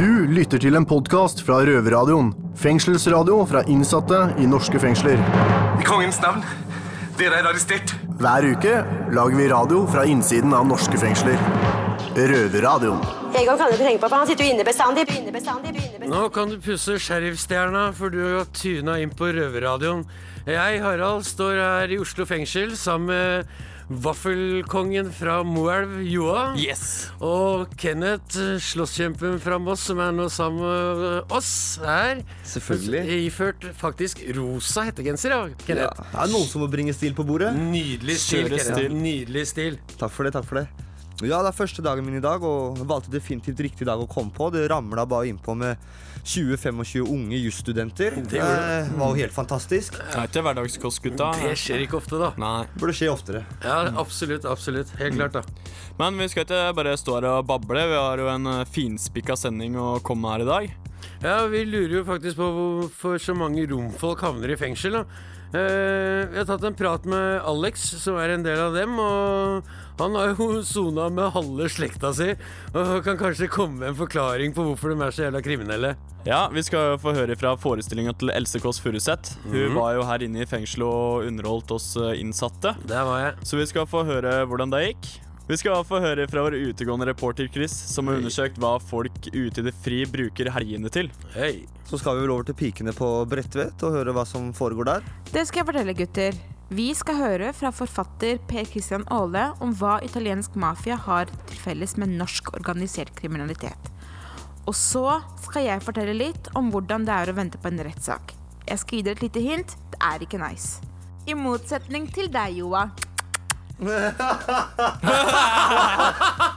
Du lytter til en podkast fra Røverradioen. Fengselsradio fra innsatte i norske fengsler. I kongens navn. Dere er arrestert. Hver uke lager vi radio fra innsiden av norske fengsler. Røverradioen. Egon kan du ikke tenke på, for han sitter jo inne bestandig. inne bestandig, inne bestandig. Nå kan du pusse sheriffstjerna, for du har tyna inn på røverradioen. Jeg, Harald, står her i Oslo fengsel sammen med vaffelkongen fra Moelv, Joa. Yes. Og Kenneth, slåsskjempen fra Moss, som er nå sammen med oss her. Selvfølgelig. Iført faktisk rosa hettegenser, ja, Ja, Kenneth. det er noen som må bringe stil på bordet. Nydelig stil, Kjøre Kenneth. stil. Nydelig stil. Takk for det. takk for det Ja, det er første dagen min i dag, og valgte definitivt riktig dag å komme på. Det ramla bare innpå med 20-25 unge jusstudenter. Det gjorde var jo helt fantastisk. Det er ikke hverdagskost, gutta. Det skjer ikke ofte, da. Nei. Burde skje oftere. Ja, absolutt. Absolutt. Helt klart, da. Men vi skal ikke bare stå her og bable. Vi har jo en eh, finspikka sending å komme med her i dag. Ja, vi lurer jo faktisk på hvorfor så mange romfolk havner i fengsel. Da. Eh, vi har tatt en prat med Alex, som er en del av dem. Og han har jo sona med halve slekta si, og kan kanskje komme med en forklaring på hvorfor de er så jævla kriminelle. Ja, Vi skal få høre fra forestillinga til Else Kåss Furuseth. Hun var jo her inne i fengselet og underholdt oss eh, innsatte. Der var jeg. Så vi skal få høre hvordan det gikk. Vi skal få høre fra vår utegående reporter Chris, som har undersøkt hva folk ute i det fri bruker helgene til. Hei. Så skal vi vel over til pikene på Bredtvet og høre hva som foregår der. Det skal jeg fortelle, gutter. Vi skal høre fra forfatter Per Christian Aale om hva italiensk mafia har til felles med norsk organisert kriminalitet. Og så skal jeg fortelle litt om hvordan det er å vente på en rettssak. Jeg skal gi dere et lite hint. Det er ikke nice. I motsetning til deg, Joa. Ja,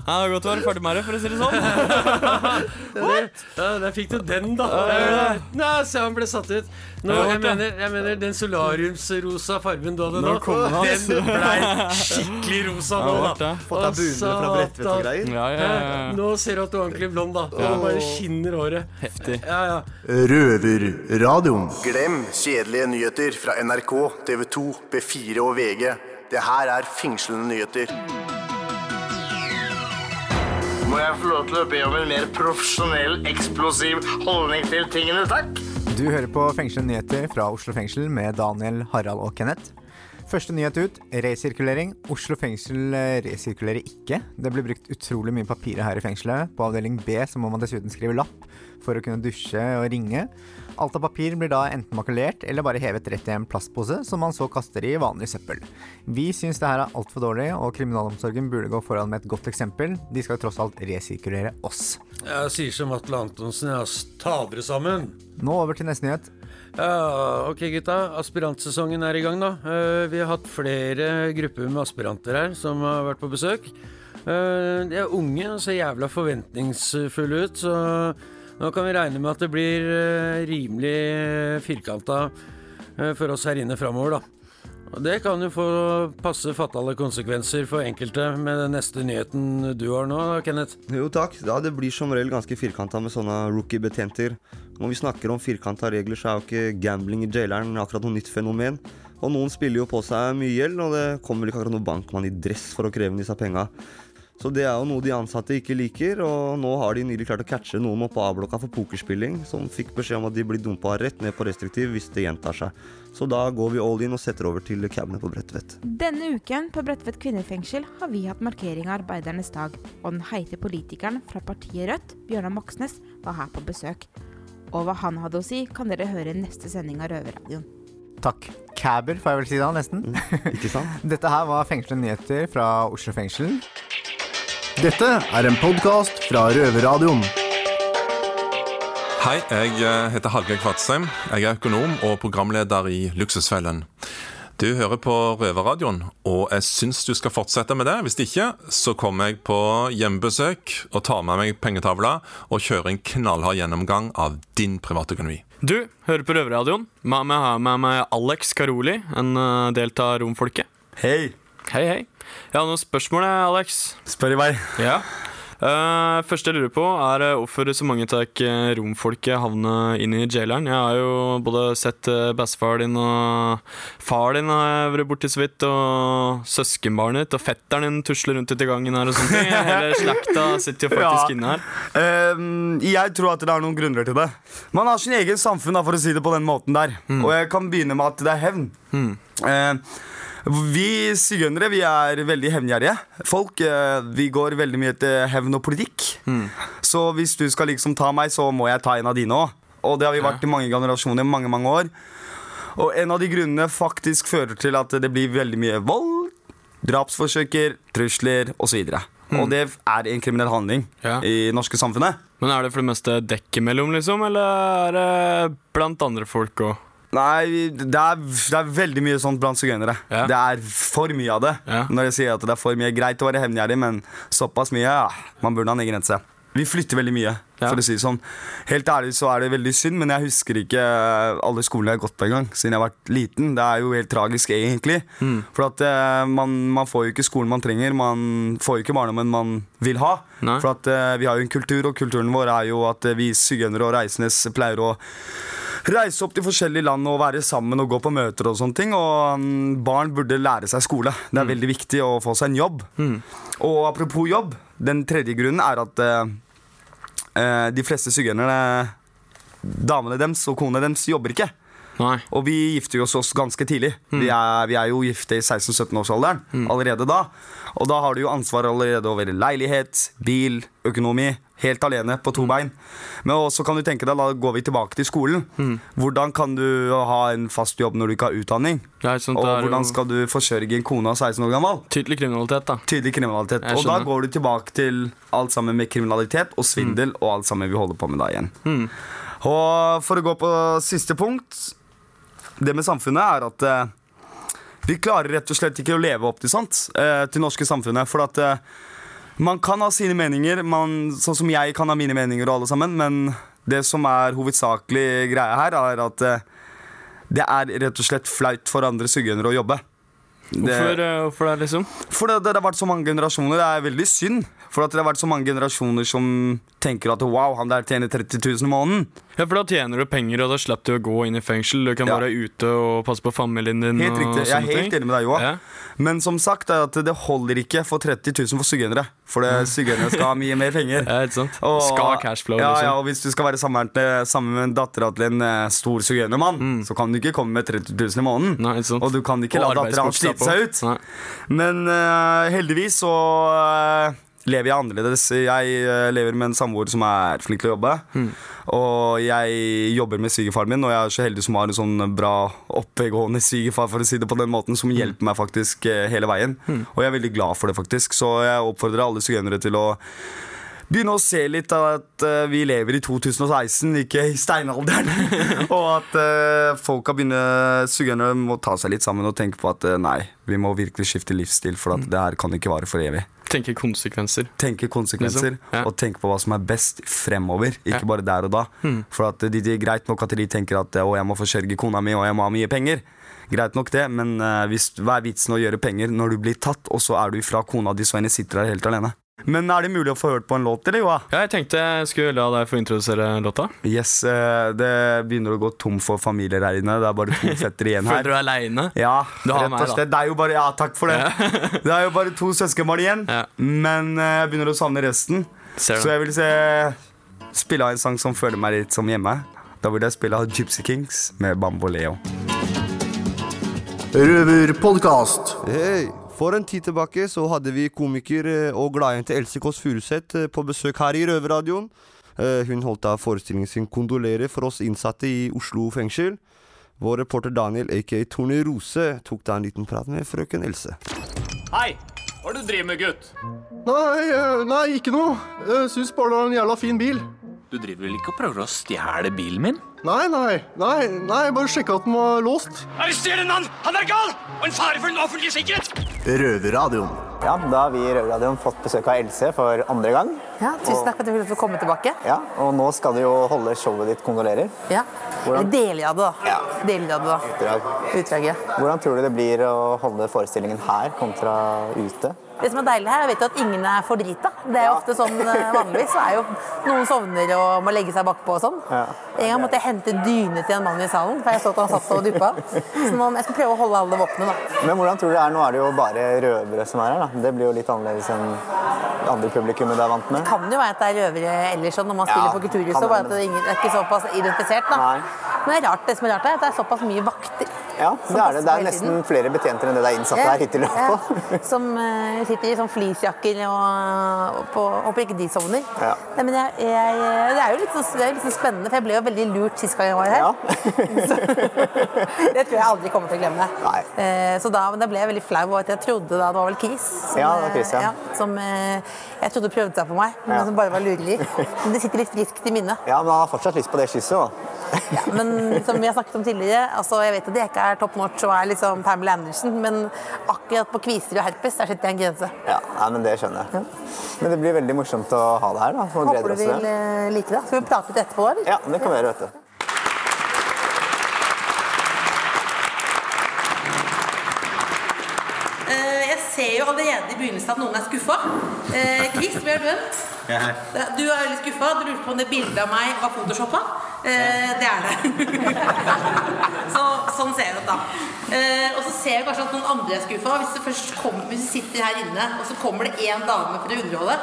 det er godt å være ferdig med det, for å si det sånn. Ja, der fikk du den, da. Nei, se, han ble satt ut. Nå, jeg, mener, jeg mener den solariumsrosa fargen du hadde nå, den, blei skikkelig rosa nå, da. Fått deg bunere fra Bredtvet og greier. Ja, ja, ja, ja. Nå ser du at du er ordentlig blond, da. Og bare skinner håret. Heftig. Ja, ja. Røverradioen. Glem kjedelige nyheter fra NRK, TV 2, B4 og VG. Det her er fengslende nyheter. Må jeg få lov til å be om en mer profesjonell, eksplosiv holdning til tingene, takk? Du hører på Fengslende nyheter fra Oslo fengsel med Daniel, Harald og Kenneth. Første nyhet ut, resirkulering. Oslo fengsel eh, resirkulerer ikke. Det blir brukt utrolig mye papirer her i fengselet. På avdeling B så må man dessuten skrive lapp for å kunne dusje og ringe. Alt av papir blir da enten makulert eller bare hevet rett i en plastpose som man så kaster i vanlig søppel. Vi syns det her er altfor dårlig, og kriminalomsorgen burde gå foran med et godt eksempel. De skal tross alt resirkulere oss. Jeg sier som Atle Antonsen, ja. Ta dere sammen. Nå over til neste nyhet. Ja, ok gutta. Aspirantsesongen er i gang, da. Eh, Vi har hatt flere grupper med aspiranter her som har vært på besøk. Eh, De er unge og ser jævla forventningsfulle ut, så nå kan vi regne med at det blir eh, rimelig firkanta for oss her inne framover, da. Og Det kan jo få passe fatale konsekvenser for enkelte med den neste nyheten du har nå, Kenneth. Jo takk, ja, det blir som regel ganske firkanta med sånne rookie-betjenter. Når vi snakker om firkanta regler, så er jo ikke gambling i jaileren akkurat noe nytt fenomen. Og noen spiller jo på seg mye gjeld, og det kommer vel ikke akkurat noen bankmann i dress for å kreve disse penga. Så det er jo noe de ansatte ikke liker, og nå har de nylig klart å catche noen oppe på A-blokka for pokerspilling, som fikk beskjed om at de blir dumpa rett ned på restriktiv hvis det gjentar seg. Så da går vi all in og setter over til cabene på Bredtvet. Denne uken på Bredtvet kvinnefengsel har vi hatt markering av arbeidernes dag, og den heite politikeren fra partiet Rødt, Bjørnar Moxnes, var her på besøk. Og hva han hadde å si, kan dere høre i neste sending av Røverradioen. Takk. Caber, får jeg vel si da, nesten. Ikke sant? Dette her var fengslende nyheter fra Oslo fengsel. Dette er en podkast fra Røverradioen. Hei, jeg eh, heter Hallgeir Kvadsheim. Jeg er økonom og programleder i Luksusfellen. Du hører på Røverradioen, og jeg syns du skal fortsette med det. Hvis ikke, så kommer jeg på hjemmebesøk og tar med meg pengetavla og kjører en knallhard gjennomgang av din privatøkonomi. Du hører på Røverradioen. Med meg har jeg med meg Alex Karoli, en eh, del av romfolket. Hei, Hei, hei. Jeg har noen spørsmål, Alex. spør i vei. Ja. Eh, første jeg lurer på, er eh, hvorfor så mange tar romfolket havne inn i jaileren. Jeg har jo både sett uh, bestefar din og far din har jeg vært borti så vidt, og søskenbarnet ditt og fetteren din tusler rundt ute i gangen her og sånne ting. Hele slekta sitter jo faktisk Ja. inne her. Uh, jeg tror at det er noen grunner til det. Man har sin egen samfunn, da, for å si det på den måten der. Og jeg kan begynne med at det er hevn. Eh, vi sigøynere vi er veldig hevngjerrige folk. Eh, vi går veldig mye til hevn og politikk. Så hvis du skal liksom ta meg, så må jeg ta en av dine òg. Og det har vi vært i mange generasjoner, mange, mange år. Og en av de grunnene faktisk fører til at det blir veldig mye vold, drapsforsøker, trusler osv. Og det er en kriminell handling Ja. i norske samfunnet. Men er det for det meste dekk imellom, liksom, eller er det blant andre folk òg? Nei, det er, det er veldig mye sånt blant sigøynere. Ja. Det er for mye av det. Ja. Når jeg sier at det er for mye Greit å være hevngjerrig, men såpass mye ja, Man burde ha en egen grense. Vi flytter veldig mye, Ja. for å si det sånn. Helt ærlig så er det veldig synd, men jeg husker ikke alle skolene jeg har gått på engang. Siden jeg har vært liten. Det er jo helt tragisk, egentlig. Mm. For at uh, man, man får jo ikke skolen man trenger. Man får jo ikke barndommen man vil ha. Nei. For at uh, vi har jo en kultur, og kulturen vår er jo at uh, vi sigøynere og reisendes pleier å reise opp til forskjellige land og være sammen og gå på møter og sånne ting. Og um, barn burde lære seg skole. Det er veldig viktig å få seg en jobb. Og apropos jobb, den tredje grunnen er at eh, eh, de fleste sigøynerne, damene deres og konene deres, jobber ikke. Nei. Og vi gifter oss oss ganske tidlig. Vi, er, vi er jo gifte i 16-17-årsalderen allerede da. Og da har du jo ansvar allerede over leilighet, bil, økonomi. Helt alene på to bein. Men også kan du tenke deg, da går vi tilbake til skolen. Hvordan kan du ha en fast jobb når du ikke har utdanning? Ja, sant, Og hvordan skal du forsørge en kone av 16 år gammel? Tydelig kriminalitet, da. Tydelig kriminalitet. Og da går du tilbake til alt sammen med kriminalitet og svindel og alt sammen vi holder på med da igjen. Og for å gå på siste punkt Det med samfunnet er at eh, vi klarer rett og slett ikke å leve opp til sånt eh, til norske samfunnet. For at eh, man kan ha sine meninger, man, sånn som jeg kan ha mine meninger og alle sammen, men det som er hovedsakelig greia her, er at det er rett og slett flaut for andre sigøynere å jobbe. Det- Hvorfor, hvorfor det, liksom? for det, det har vært så mange generasjoner. Det er veldig synd. For at det har vært så mange generasjoner som tenker at wow, han der tjener 30 000 i måneden. Ja, for da tjener du penger, og da slipper du å gå inn i fengsel. Du kan Ja. være ute og passe på familien din. Helt riktig. Jeg er helt enig med deg, Joa. Ja. Men som sagt, er at det holder ikke for 30 000 for sugenere. For sugenere skal ha mye mer penger. Ja, ikke sant? Og- Skal cashflow, ja, liksom. ja, og hvis du skal være sammen med, sammen med en datter til en stor stor mm. så kan du ikke komme med 30 000 i måneden. Mm. Nei, ikke sant? Og du kan ikke Og la dattera hans slite seg ut. Nei. Men uh, heldigvis så eh, lever jeg annerledes. Jeg eh, lever med en samboer som er flink til å jobbe. Mm. Og jeg jobber med svigerfaren min, og jeg er så heldig som har en sånn bra oppegående svigerfar, for å si det på den måten, Mm. som hjelper meg faktisk eh, hele veien. Og jeg er veldig glad for det, faktisk. Så jeg oppfordrer alle sigøynere til å begynne å se litt av at uh, vi lever i 2016, ikke i steinalderen. og at uh, har begynt Sigøynere må ta seg litt sammen og tenke på at uh, nei, vi må virkelig skifte livsstil, for at det her kan ikke vare for evig. Tenke konsekvenser. Tenke konsekvenser Liksom, ja. og tenke på hva som er best fremover, ikke Ja. bare der og da. For at de, de, greit nok at de tenker at å, jeg må forsørge kona mi, og jeg må ha mye penger. Greit nok det, men uh, hvis, hva er vitsen å gjøre penger når du blir tatt, og så er du fra kona di, så henne sitter der helt alene? Men er det mulig å få hørt på en låt, eller, Joa? Ja, jeg tenkte jeg skulle la deg få introdusere låta. Yes, eh, det begynner å gå tom for familier her inne. Det er bare to fetter igjen her. Føler du deg aleine? Ja, Du har rett og slett. Det er jo bare, ja, takk for det. det er jo bare to søskenbarn igjen. Ja. Men eh, jeg begynner å savne resten. Ser du. Så jeg vil se, spille av en sang som føler meg litt som hjemme. Da vil jeg spille av Gypsy Kings med Bamboleo. Røverpodkast. Hei! For en tid tilbake så hadde vi komiker eh, og gladjente Else Kåss Furuseth eh, på besøk her i Røverradioen. Eh, Hun holdt av forestillingen sin 'Kondolere' for oss innsatte i Oslo fengsel. Vår reporter Daniel, aka Tone Rose, tok da en liten prat med frøken Else. Hei! Hva er det du driver med, gutt? Nei, nei, ikke noe. Jeg syns bare det var en jævla fin bil. Du driver vel ikke og prøver å stjele bilen min? Nei, nei, nei, nei, bare sjekka at den var låst. Arrester en mann! Han er gal! Og en fare for den offentlige sikkerhet! Røverradioen. Ja, da har vi i Røverradioen fått besøk av Else for andre gang. Ja, tusen takk for at du fikk komme tilbake. Ja, Og nå skal du jo holde showet ditt Kondolerer. Ja. Hvordan- deler av det, da. Ja. Deler av det, da. Utdrag. Utdrag, ja. Hvordan tror du det blir å holde forestillingen her kontra ute? Det som er deilig her, jeg vet jo at ingen er for drita. Det er jo ofte sånn eh, vanligvis. Så er jo noen sovner og må legge seg bakpå og sånn. En gang måtte jeg hente dyne til en mann i salen, for jeg så at han satt og duppa. Så nå, jeg skal prøve å holde alle våpnene, da. Men hvordan tror du det er? Nå er det jo bare røvere som er her. da. Det blir jo litt annerledes enn andre publikummet du er vant med. Det kan jo være at det er røvere ellers når man spiller Ja, på Kulturhuset, bare at det er ingen- det er ikke såpass identifisert. da. Men det, er rart, det som er rart, er at det er såpass mye vakter. Ja, det er det. Det er nesten flere betjenter enn det det er innsatte her hittil. Ja, som uh, sitter i sånn fleecejakker og, og på, Håper ikke de sovner. Ja. Nei, men jeg, jeg, det er jo litt, så, det er litt så spennende, for jeg ble jo veldig lurt sist gang jeg var her. Så, det tror jeg aldri kommer til å glemme. Uh, så da, men da ble jeg veldig flau over at jeg trodde da det var vel Chris. Som, Ja, det var Chris, ja. eh, som jeg trodde prøvde seg på meg, men Ja. som bare var lurelig. Men det sitter litt friskt i minnet. Ja, men han har fortsatt lyst på det kysset, da. Men som vi har snakket om tidligere, altså jeg vet at jeg ikke er top notch og er liksom Pamela Andersen, men akkurat på kviser og herpes der sitter jeg en grense. Ja, nei, men det skjønner jeg. Men det blir veldig morsomt å ha det her. da. Håper du oss vil det. eh, like det. Skal vi prate litt etterpå, eller? Ja, det kan vi gjøre, vet du. Eh, Jeg ser jo allerede i begynnelsen at noen er skuffa. Eh, Chris, vi er du? Du er veldig skuffa. Du lurte på om det bildet av meg var photoshoppa. Eh, det er det. så, sånn ser det ut, da. Eh, og så ser jeg kanskje at noen andre er skuffa. Hvis det først kommer, hvis du sitter her inne, og så kommer det én dame for å underholde,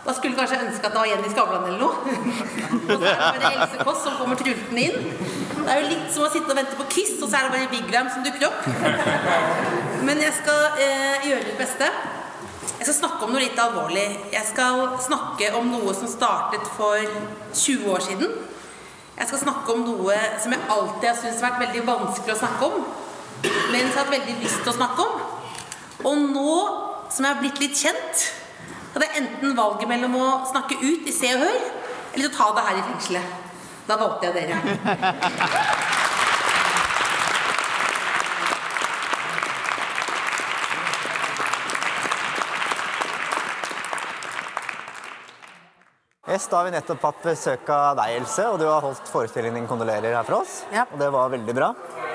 da skulle du kanskje ønske at det var Jenny Skavlan eller noe. og så er det Else Kåss som kommer trultende inn. Det er jo litt som å sitte og vente på Kiss, og så er det bare Vigram som dukker opp. Men jeg skal eh, gjøre mitt beste. Jeg skal snakke om noe litt alvorlig. Jeg skal snakke om noe som startet for 20 år siden. Jeg skal snakke om noe som jeg alltid har syntes har vært veldig vanskelig å snakke om, men som jeg har hatt veldig lyst til å snakke om. Og nå som jeg har blitt litt kjent, hadde jeg enten valget mellom å snakke ut i Se og Hør, eller å ta det her i fengselet. Da valgte jeg dere. Da har vi nettopp hatt besøk av deg, Else, og du har holdt forestillingen din 'Kondolerer' her for oss. Og det var veldig bra.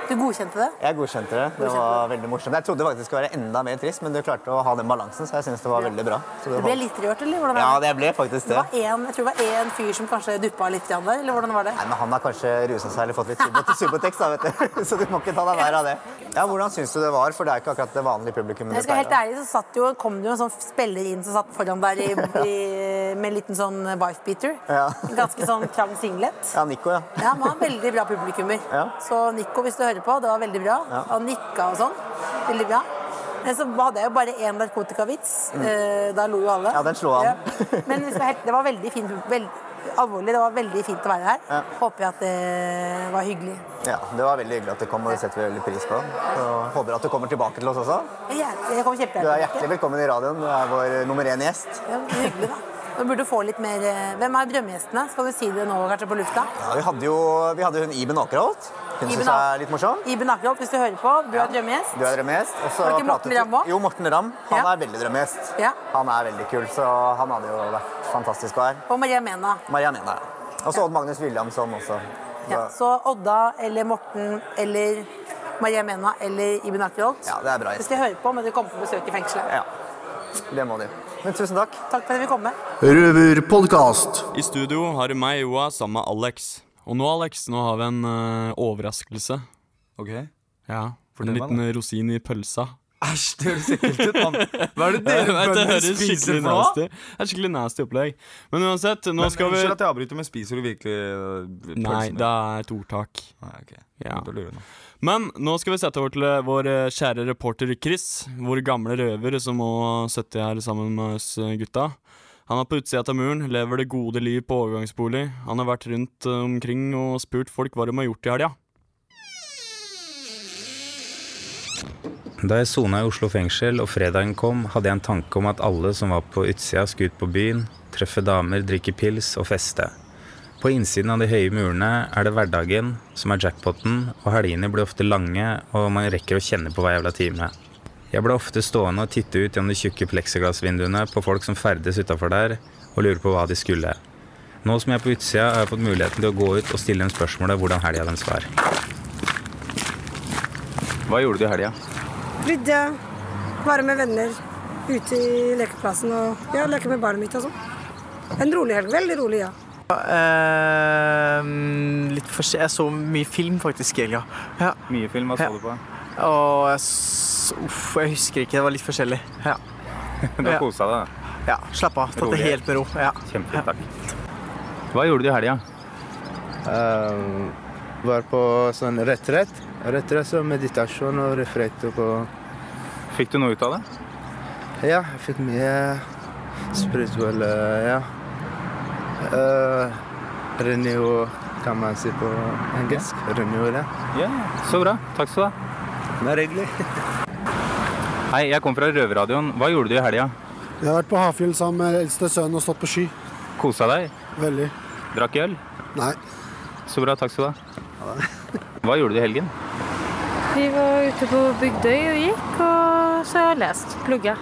Du godkjente det? Jeg godkjente det. Det var veldig morsomt. Jeg trodde faktisk det skulle være enda mer trist, men du klarte å ha den balansen, så jeg syns det var veldig bra. Så Du ble litt rørt, eller? Hvordan Ja, var det? det ble faktisk Det det. var en, jeg tror det var én fyr som kanskje duppa litt der, eller hvordan var det? Nei, men Han har kanskje rusa seg eller fått litt subot- subotex, da, vet du. så du må ikke ta deg nær av det. Ja, Hvordan syns du det var? For det er ikke akkurat det vanlige publikummet Jeg skal helt ærlig, så satt jo, kom det jo en sånn spiller inn som satt foran der i, i, med en liten sånn wife-beater. Ja. Ganske sånn trang singlet. Ja, Nico, ja. Ja, han var veldig bra publikummer. Ja. Så Nico, hvis du hører på, det var veldig bra. Ja. Han nikka og sånn. Veldig bra. Men så hadde jeg jo bare én narkotikavits. Mm. Eh, Da lo jo alle. Ja, den slo han. Men det var veldig fint. Veld, alvorlig, det var veldig fint å være her. Ja. Håper jeg at det var hyggelig. ja. Det var veldig hyggelig at du kom, og det setter vi veldig pris på. Så håper at du kommer tilbake til oss også. Jeg, kommer kom Du er hjertelig velkommen i radioen. Du er vår nummer én gjest. Ja, hyggelig, da. Vi burde få litt mer eh, Hvem er drømmegjestene? Skal du si det nå, kanskje, på lufta? Ja, vi hadde jo vi hadde hun Iben Akerholt. Hun syns jeg er litt morsom. Iben Akerholt, hvis du hører på. Du er drømmegjest. Du er drømmegjest. Og så pratet også? Jo, Morten Ramm. Han Ja. er veldig drømmegjest. Ja. Han er veldig kul, så han hadde jo vært fantastisk å være. Og Maria Mena. Maria Mena, ja. Og så Odd Magnus Williamson også. Ja, så Odda eller Morten eller Maria Mena eller Iben Akerholt. Ja, det er bra skal jeg høre på, men de kommer på besøk i fengselet. Ja, det må du. Men tusen takk. Takk for at vi kom med Røver Røverpodkast. I studio har du meg, Joa, sammen med Alex. Og nå, Alex, nå har vi en uh, overraskelse. Ok Ja, En liten rosin i pølsa. Æsj, det høres ekkelt ut, mann. Hva er det dere bønder spiser nå? nasty. Det er skikkelig nasty opplegg. Men uansett, nå Men skal vi Unnskyld at jeg avbryter, men spiser du virkelig pølsene? Nei, det er et ordtak. Nei, ok. Ja. Men nå skal vi sette over til eh, vår eh, kjære reporter Chris, vår gamle røver som må sitte her sammen med oss eh, gutta. Han er på utsida av muren, lever det gode liv på overgangsbolig. Han har vært rundt eh, omkring og spurt folk hva de har gjort i helga. Da jeg sona i Oslo fengsel og fredagen kom, hadde jeg en tanke om at alle som var på utsida, skulle ut på byen, treffe damer, drikke pils og feste. På innsiden av de høye murene er det hverdagen som er jackpoten, og helgene blir ofte lange, og man rekker å kjenne på hver jævla time. Jeg ble ofte stående og titte ut gjennom de tjukke pleksiglassvinduene på folk som ferdes utafor der, og lure på hva de skulle. Nå som jeg er på utsida, har jeg fått muligheten til å gå ut og stille dem spørsmålet hvordan helga deres var. Hva gjorde du i helga? Rydde. Være med venner. ute i lekeplassen og ja, leke med barnet mitt og sånn. En rolig helg. Veldig rolig, ja. Eh, litt for Jeg så mye film faktisk i helga. Ja. Mye film, hva så du på? Og jeg, uff, jeg husker ikke, det var litt forskjellig. Ja. Du har kosa deg? Ja, slapp av. Tatt det helt med ro. Ja. Kjempefint, takk. Hva gjorde du i helga? Uh, var på sånn retrett. Retrett så meditasjon og refrekt på Fikk du noe ut av det? Ja, jeg fikk mye spirituell eh, Ja. Uh, renew, kan man si på engelsk. Renew, ja. Ja, så bra. Takk skal du ha. Bare hyggelig. Hei, jeg kom fra Røverradioen. Hva gjorde du i helga? Jeg har vært på Hafjell sammen med eldste sønnen og stått på ski. Kosa deg? Veldig. Drakk øl? Nei. Så bra. Takk skal du ha. Hva gjorde du i helgen? Vi var ute på Bygdøy og gikk, og så har jeg lest. Plugga.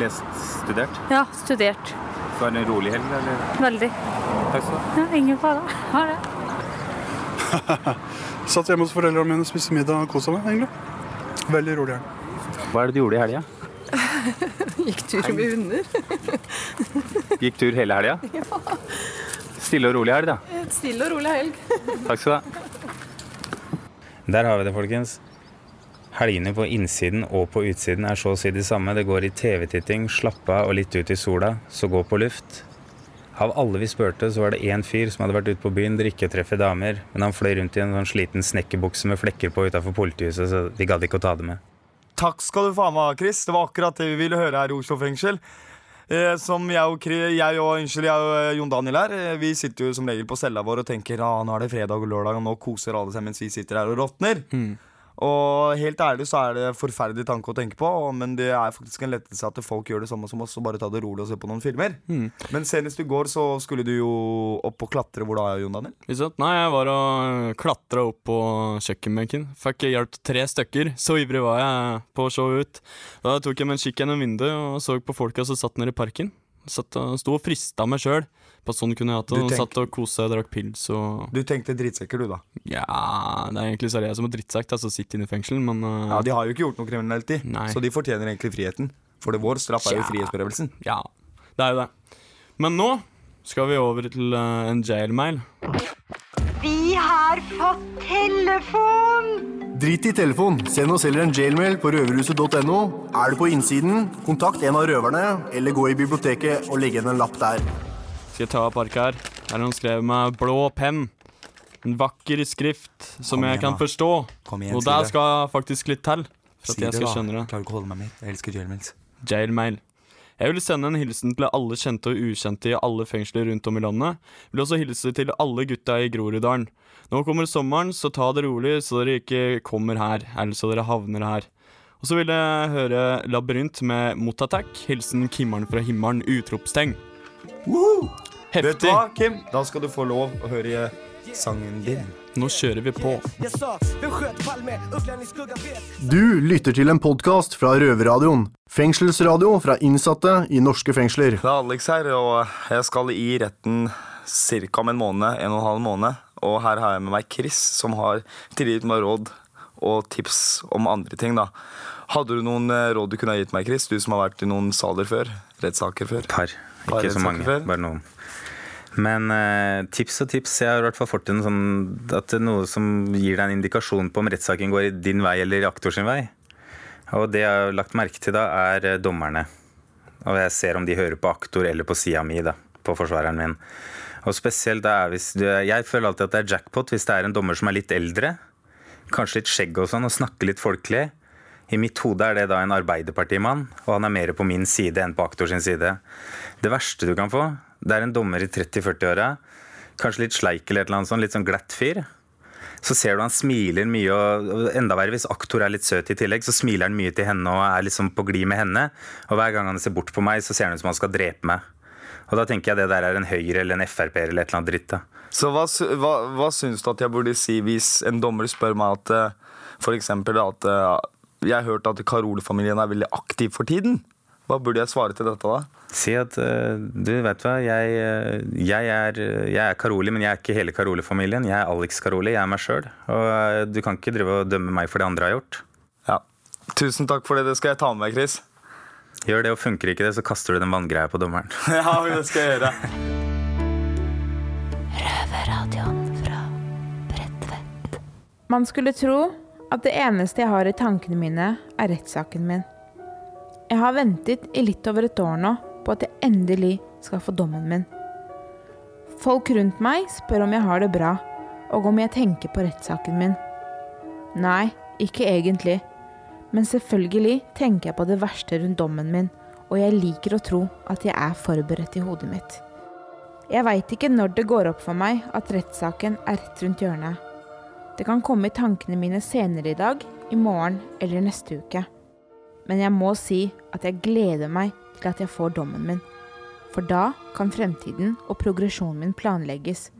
Lest, studert? Ja, studert. Så var det en rolig helg, eller? Veldig. Takk skal du ha. Ja, ingen fare. Ha det. Satt hjemme hos foreldrene mine og spiste middag og kosa meg, egentlig. Veldig rolig helg. Hva er det du gjorde i helga? Gikk tur med hunder. Gikk tur hele helga? ja. Stille og rolig helg, da. Stille og rolig helg. Takk skal du ha. Der har vi det, folkens. Helgene på innsiden og på utsiden er så å si de samme. Det går i TV-titting, slappe av og litt ut i sola, så gå på luft. Av alle vi spurte, så var det én fyr som hadde vært ute på byen, drikke og treffe damer, men han fløy rundt i en sånn sliten snekkerbukse med flekker på utafor politihuset, så de gadd ikke å ta det med. Takk skal du faen meg ha, Chris. Det var akkurat det vi ville høre her i Oslo fengsel. Eh, som jeg og, jeg og, unnskyld, jeg og eh, Jon Daniel her, eh, vi sitter jo som regel på cella vår og tenker ah, nå er det fredag og lørdag, og nå koser alle seg mens vi sitter her og råtner. Og helt ærlig så er det forferdelig tanke å tenke på, men det er faktisk en lettelse at folk gjør det samme som oss og bare tar det rolig og ser på noen filmer. Men senest i går så skulle du jo opp og klatre. Hvor da, Jon Daniel? Nei, jeg var og klatra opp på kjøkkenbenken. Fikk hjelp til tre stykker. Så ivrig var jeg på å se ut. Da tok jeg meg en kikk gjennom vinduet og så på folka som satt nede i parken. Satt og Sto og frista meg sjøl. På sånn kunne jeg hatt det. Satt og kosa og drakk pils og Du tenkte drittsekker, du, da. Ja, det er egentlig så er det jeg som er drittsekk, altså sitter inne i fengsel, men uh, Ja, De har jo ikke gjort noe kriminelt, de. Så de fortjener egentlig friheten. For det vår straff er jo ja. frihetsberøvelsen. Ja, det er jo det. Men nå skal vi over til uh, en jailmail. Vi har fått telefon! Drit i telefon. Send oss heller en jailmail på røverhuset.no. Er du på innsiden, kontakt en av røverne, eller gå i biblioteket og legge igjen en lapp der. Skal jeg ta opp arket her? Her er noen skrevet med blå penn. En vakker skrift som igjen, jeg kan da. forstå. Kom igjen, Og der skal faktisk litt til. For at Si jeg det, skal da. skjønne det. Klarer ikke å holde meg med. Jeg elsker jailmails. Jailmail. Jeg vil sende en hilsen til alle kjente og ukjente i alle fengsler rundt om i landet. Vil også hilse til alle gutta i Groruddalen. Nå kommer sommeren, så ta det rolig så dere ikke kommer her, eller så dere havner her. Og så vil jeg høre Labyrint med Motattack. Hilsen Kimmeren fra himmelen! Utropstegn. Vet du hva, Kim? Da skal du få lov å høre sangen din. Nå kjører vi på. Du lytter til en podkast fra Røverradioen. Fengselsradio fra innsatte i norske fengsler. Det er Alex her, og jeg skal i retten ca. om en måned, en og en halv måned. Og her har jeg med meg Chris, som har tilgitt meg råd og tips om andre ting. da. Hadde du noen eh, råd du kunne ha gitt meg, Chris? Du som har vært i noen saler før? Rettssaker før? Par. Par Ikke så mange, før? bare noen. Men eh, tips og tips. Jeg har i hvert fall fått en sånn at det er noe som gir deg en indikasjon på om rettssaken går din vei eller aktor sin vei. Og det jeg har lagt merke til da, er eh, dommerne. Og jeg ser om de hører på aktor eller på sida mi, da. På forsvareren min. Og spesielt er hvis du, Jeg føler alltid at det er jackpot hvis det er en dommer som er litt eldre. Kanskje litt skjegg og sånn, og snakker litt folkelig. I mitt hode er det da en arbeiderpartimann, og han er mer på min side enn på aktor sin side. Det verste du kan få, det er en dommer i 30-40-åra, kanskje litt sleik eller et eller annet sånt, litt sånn glatt fyr. Så ser du han smiler mye, og enda verre hvis aktor er litt søt i tillegg, så smiler han mye til henne og er liksom på glid med henne. Og hver gang han ser bort på meg, så ser han ut som han skal drepe meg. Og da tenker jeg det der er en Høyre eller en Frp eller et eller annet dritt. da. Så hva, hva, hva syns du at jeg burde si hvis en dommer spør meg at f.eks. for eksempel at eh, jeg har hørt at Karole-familien er veldig aktiv for tiden? Hva burde jeg svare til dette da? Si at eh, du vet hva, jeg, eh, jeg, er, jeg er Karoli, men jeg er ikke hele Karoli-familien. Jeg er Alex Karoli, jeg er meg sjøl. Og eh, du kan ikke drive og dømme meg for det andre har gjort. Ja. Tusen takk for det. Det skal jeg ta med meg, Chris. Gjør det, og funker ikke det, så kaster du den vanngreia på dommeren. ja, det skal jeg gjøre. Man skulle tro at det eneste jeg har i tankene mine, er rettssaken min. Jeg har ventet i litt over et år nå på at jeg endelig skal få dommen min. Folk rundt meg spør om jeg har det bra, og om jeg tenker på rettssaken min. Nei, ikke egentlig. Men selvfølgelig tenker jeg på det verste rundt dommen min, og jeg liker å tro at jeg er forberedt i hodet mitt. Jeg veit ikke når det går opp for meg at rettssaken er rett rundt hjørnet. Det kan komme i tankene mine senere i dag, i morgen eller neste uke. Men jeg må si at jeg gleder meg til at jeg får dommen min. For da kan fremtiden og progresjonen min planlegges.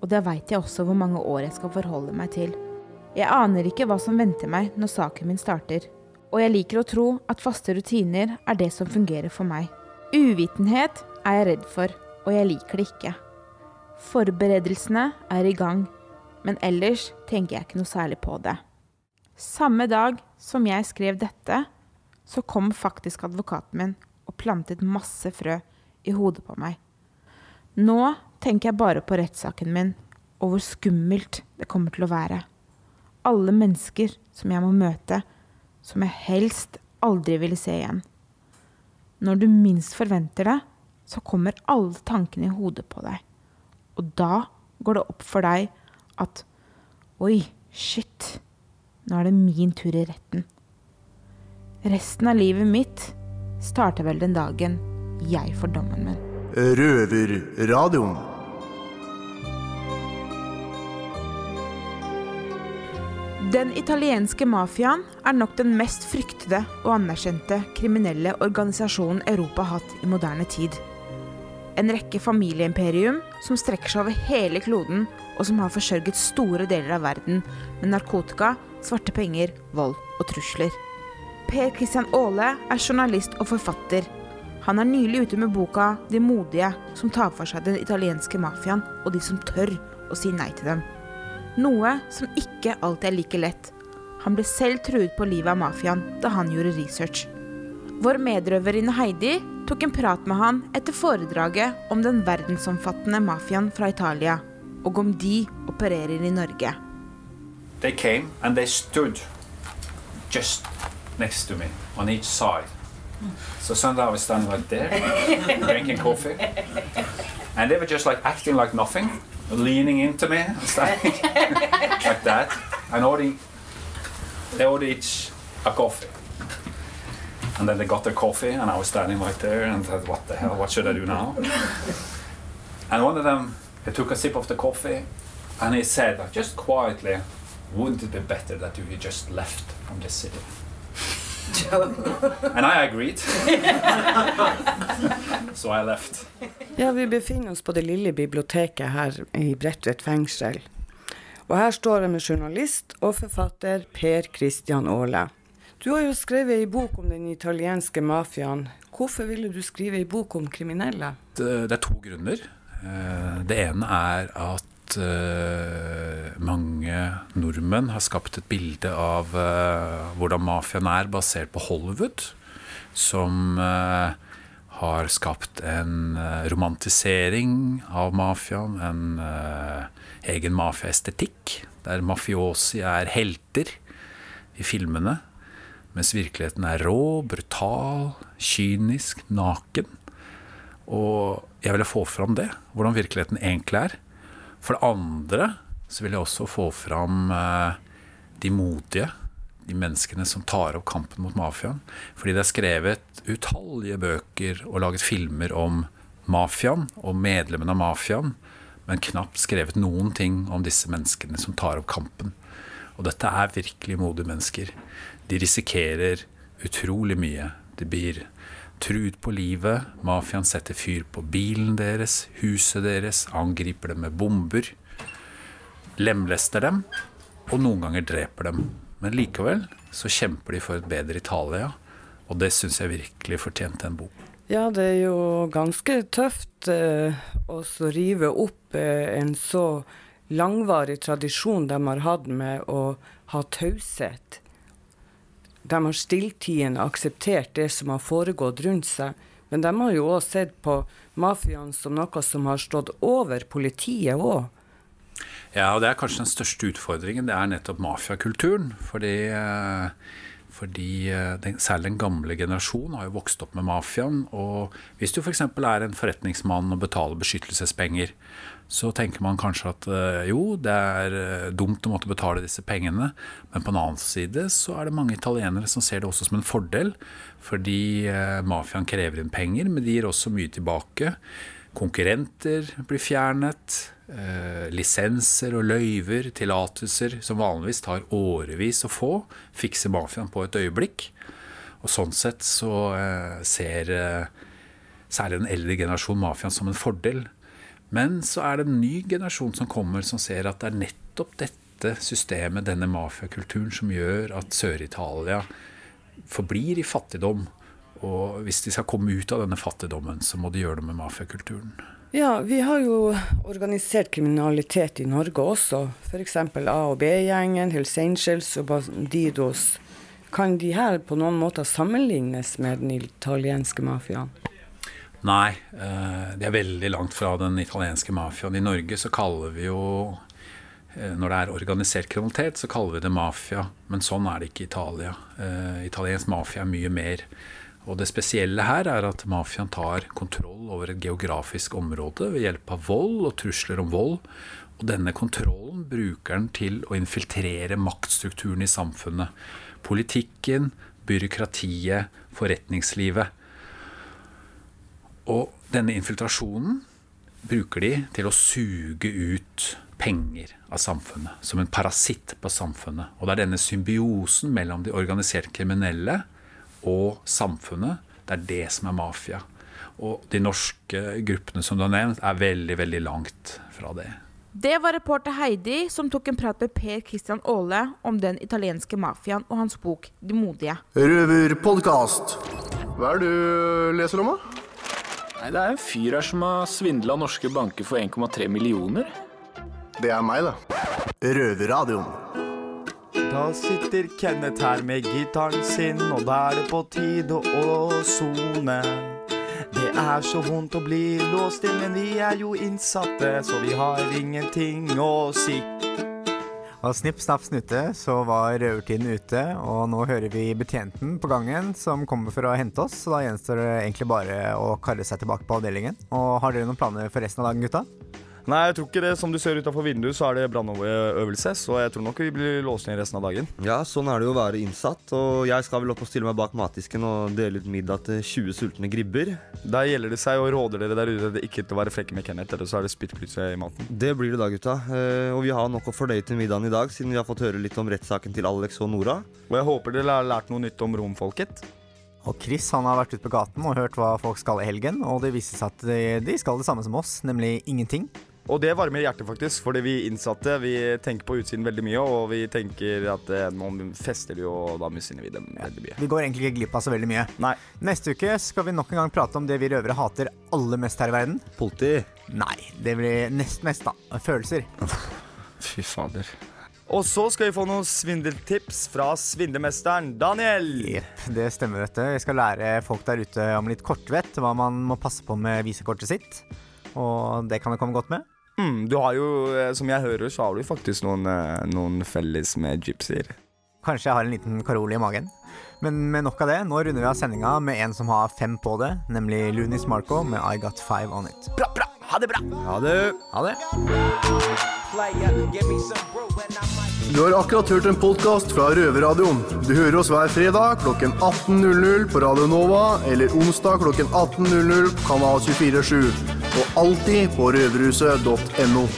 Og da veit jeg også hvor mange år jeg skal forholde meg til. Jeg aner ikke hva som venter meg når saken min starter. Og jeg liker å tro at faste rutiner er det som fungerer for meg. Uvitenhet er jeg redd for, og jeg liker det ikke. Forberedelsene er i gang, men ellers tenker jeg ikke noe særlig på det. Samme dag som jeg skrev dette, så kom faktisk advokaten min og plantet masse frø i hodet på meg. Nå tenker jeg bare på rettssaken min og hvor skummelt det kommer til å være. Alle mennesker som jeg må møte, som jeg helst aldri ville se igjen. Når du minst forventer det, så kommer alle tankene i hodet på deg. Og da går det opp for deg at Oi, shit. Nå er det min tur i retten. Resten av livet mitt starter vel den dagen jeg får dommen min. Røverradioen. Den italienske mafiaen er nok den mest fryktede og anerkjente kriminelle organisasjonen Europa har hatt i moderne tid. En rekke familieimperium som strekker seg over hele kloden, og som har forsørget store deler av verden med narkotika, svarte penger, vold og trusler. Per Christian Aale er journalist og forfatter. Han er nylig ute med boka 'De modige', som tar for seg den italienske mafiaen og de som tør å si nei til dem. Noe som ikke alltid er like lett. Han ble selv truet på livet av mafiaen da han gjorde research. Vår medrøverinne Heidi tok en prat med han etter foredraget om den verdensomfattende mafiaen fra Italia, og om de opererer i Norge. They came and they stood just next to me on each side. So Sunday I was standing like there, drinking coffee, and they were just like acting like nothing, leaning into me standing like that, and ordering, they ordered each a coffee. And then they got their coffee, and I was standing right there and said, What the hell? What should I do now? and one of them, he took a sip of the coffee, and he said, just quietly, Wouldn't it be better that you just left from this city? And I agreed. so I left. Ja, vi befinner oss på det lille biblioteket her i Bredtvet fengsel. Og her står jeg med journalist og forfatter Per Christian Aale. Du har jo skrevet ei bok om den italienske mafiaen. Hvorfor ville du skrive ei bok om kriminelle? Det, det er to grunner. Eh, Det ene er at eh, mange nordmenn har skapt et bilde av uh, hvordan mafiaen er, basert på Hollywood. Som uh, har skapt en romantisering av mafiaen, en egen mafiaestetikk, der mafiosi er helter i filmene. Mens virkeligheten er rå, brutal, kynisk, naken. Og jeg ville få fram det, hvordan virkeligheten egentlig er. For det andre så vil jeg også få fram eh, de modige, de menneskene som tar opp kampen mot mafiaen. Fordi det er skrevet utallige bøker og laget filmer om mafiaen og medlemmene av mafiaen, men knapt skrevet noen ting om disse menneskene som tar opp kampen. Og dette er virkelig modige mennesker. De risikerer utrolig mye. De blir truet på livet. Mafiaen setter fyr på bilen deres, huset deres, angriper dem med bomber. Lemlester dem, og noen ganger dreper dem. Men likevel så kjemper de for et bedre Italia, og det syns jeg virkelig fortjente en bok. Ja, det er jo ganske tøft eh, å rive opp eh, en så langvarig tradisjon de har hatt med å ha taushet. De har stilltiende akseptert det som har foregått rundt seg. Men de har jo òg sett på mafiaen som noe som har stått over politiet òg. Ja, og det er kanskje den største utfordringen. Det er nettopp mafiakulturen. Fordi, eh, fordi eh, den, særlig den gamle generasjonen har jo vokst opp med mafiaen. Og hvis du f.eks. er en forretningsmann og betaler beskyttelsespenger, så tenker man kanskje at eh, jo, det er eh, dumt å måtte betale disse pengene. Men på den annen side så er det mange italienere som ser det også som en fordel. Fordi mafiaen krever inn penger, men de gir også mye tilbake. Konkurrenter blir fjernet. Eh, lisenser og løyver, tillatelser, som vanligvis tar årevis å få, fikser mafiaen på et øyeblikk. Og sånn sett så eh, ser eh, særlig den eldre generasjonen mafiaen som en fordel. Men så er det en ny generasjon som kommer, som ser at det er nettopp dette systemet, denne mafiakulturen, som gjør at Sør-Italia forblir i fattigdom. Og hvis de skal komme ut av denne fattigdommen, så må de gjøre det med mafiakulturen. Ja, vi har jo organisert kriminalitet i Norge også. F.eks. A- og B-gjengen, Hells Angels og Bandidos. Kan de her på noen måter sammenlignes med den italienske mafiaen? Nei, eh, de er veldig langt fra den italienske mafiaen. I Norge så kaller vi jo eh, Når det er organisert kriminalitet, så kaller vi det mafia. Men sånn er det ikke i Italia. Eh, Italiensk mafia er mye mer. Og det spesielle her er at mafiaen tar kontroll over et geografisk område ved hjelp av vold og trusler om vold. Og denne kontrollen bruker den til å infiltrere maktstrukturen i samfunnet. Politikken, byråkratiet, forretningslivet. Og denne infiltrasjonen bruker de til å suge ut penger av samfunnet. Som en parasitt på samfunnet. Og det er denne symbiosen mellom de organiserte kriminelle og samfunnet. Det er det som er mafia. Og de norske gruppene som du har nevnt, er veldig, veldig langt fra det. Det var reporter Heidi som tok en prat med Per Christian Aale om den italienske mafiaen og hans bok 'De modige'. Røverpodkast. Hva er det du leser om, da? Nei, Det er en fyr her som har svindla norske banker for 1,3 millioner. Det er meg, da. Røverradioen. Da sitter Kenneth her med gitaren sin, og da er det på tide å sone. Det er så vondt å bli låst inn, men vi er jo innsatte, så vi har ingenting å si. Og snipp, snapp, snute, så var røvertiden ute, og nå hører vi betjenten på gangen som kommer for å hente oss, så da gjenstår det egentlig bare å karre seg tilbake på avdelingen. Og har dere noen planer for resten av dagen, gutta? Nei, jeg tror ikke det. Som du ser utafor vinduet, så er det brannøvelse, så jeg tror nok vi blir låst ned resten av dagen. Ja, sånn er det jo å være innsatt. Og jeg skal vel opp og stille meg bak matdisken og dele ut middag til 20 sultne gribber. Da gjelder det seg å råde dere der ute ikke til å være frekke med Kenneth, eller så er det spyttklyse i maten. Det blir det da, gutta. Eh, og vi har nok å fordøye til middagen i dag, siden vi har fått høre litt om rettssaken til Alex og Nora. Og jeg håper dere har lært noe nytt om romfolket. Og Chris han har vært ute på gaten og hørt hva folk skal i helgen, og det viste seg at de, de skal det samme som oss, nemlig ingenting. Og det varmer hjertet, faktisk. Fordi vi innsatte vi tenker på utsiden veldig mye. Og vi tenker at eh, nå fester du, og da misunner vi dem veldig mye. Vi går egentlig ikke glipp av så veldig mye. Nei. Neste uke skal vi nok en gang prate om det vi røvere hater aller mest her i verden. Politi. Nei, det blir nest mest, da. Følelser. Fy fader. Og så skal vi få noen svindeltips fra svindlemesteren Daniel. Jepp, det stemmer, vet du. Vi skal lære folk der ute om litt kortvett, hva man må passe på med visekortet sitt. Og det kan vi komme godt med. Mm, du har jo, eh, som jeg hører, så har du faktisk noen, eh, noen felles med gypsier. Kanskje jeg har en liten karol i magen. Men med nok av det, nå runder vi av sendinga med en som har fem på det, nemlig Lunis Marco med I Got Five On It. Bra, bra! Ha det bra! Ha det. Ha det. Du har akkurat hørt en podkast fra Røverradioen. Du hører oss hver fredag klokken 18.00 på Radio Nova eller onsdag klokken 18.00 på Kanal 247. Og alltid på røverhuset.no.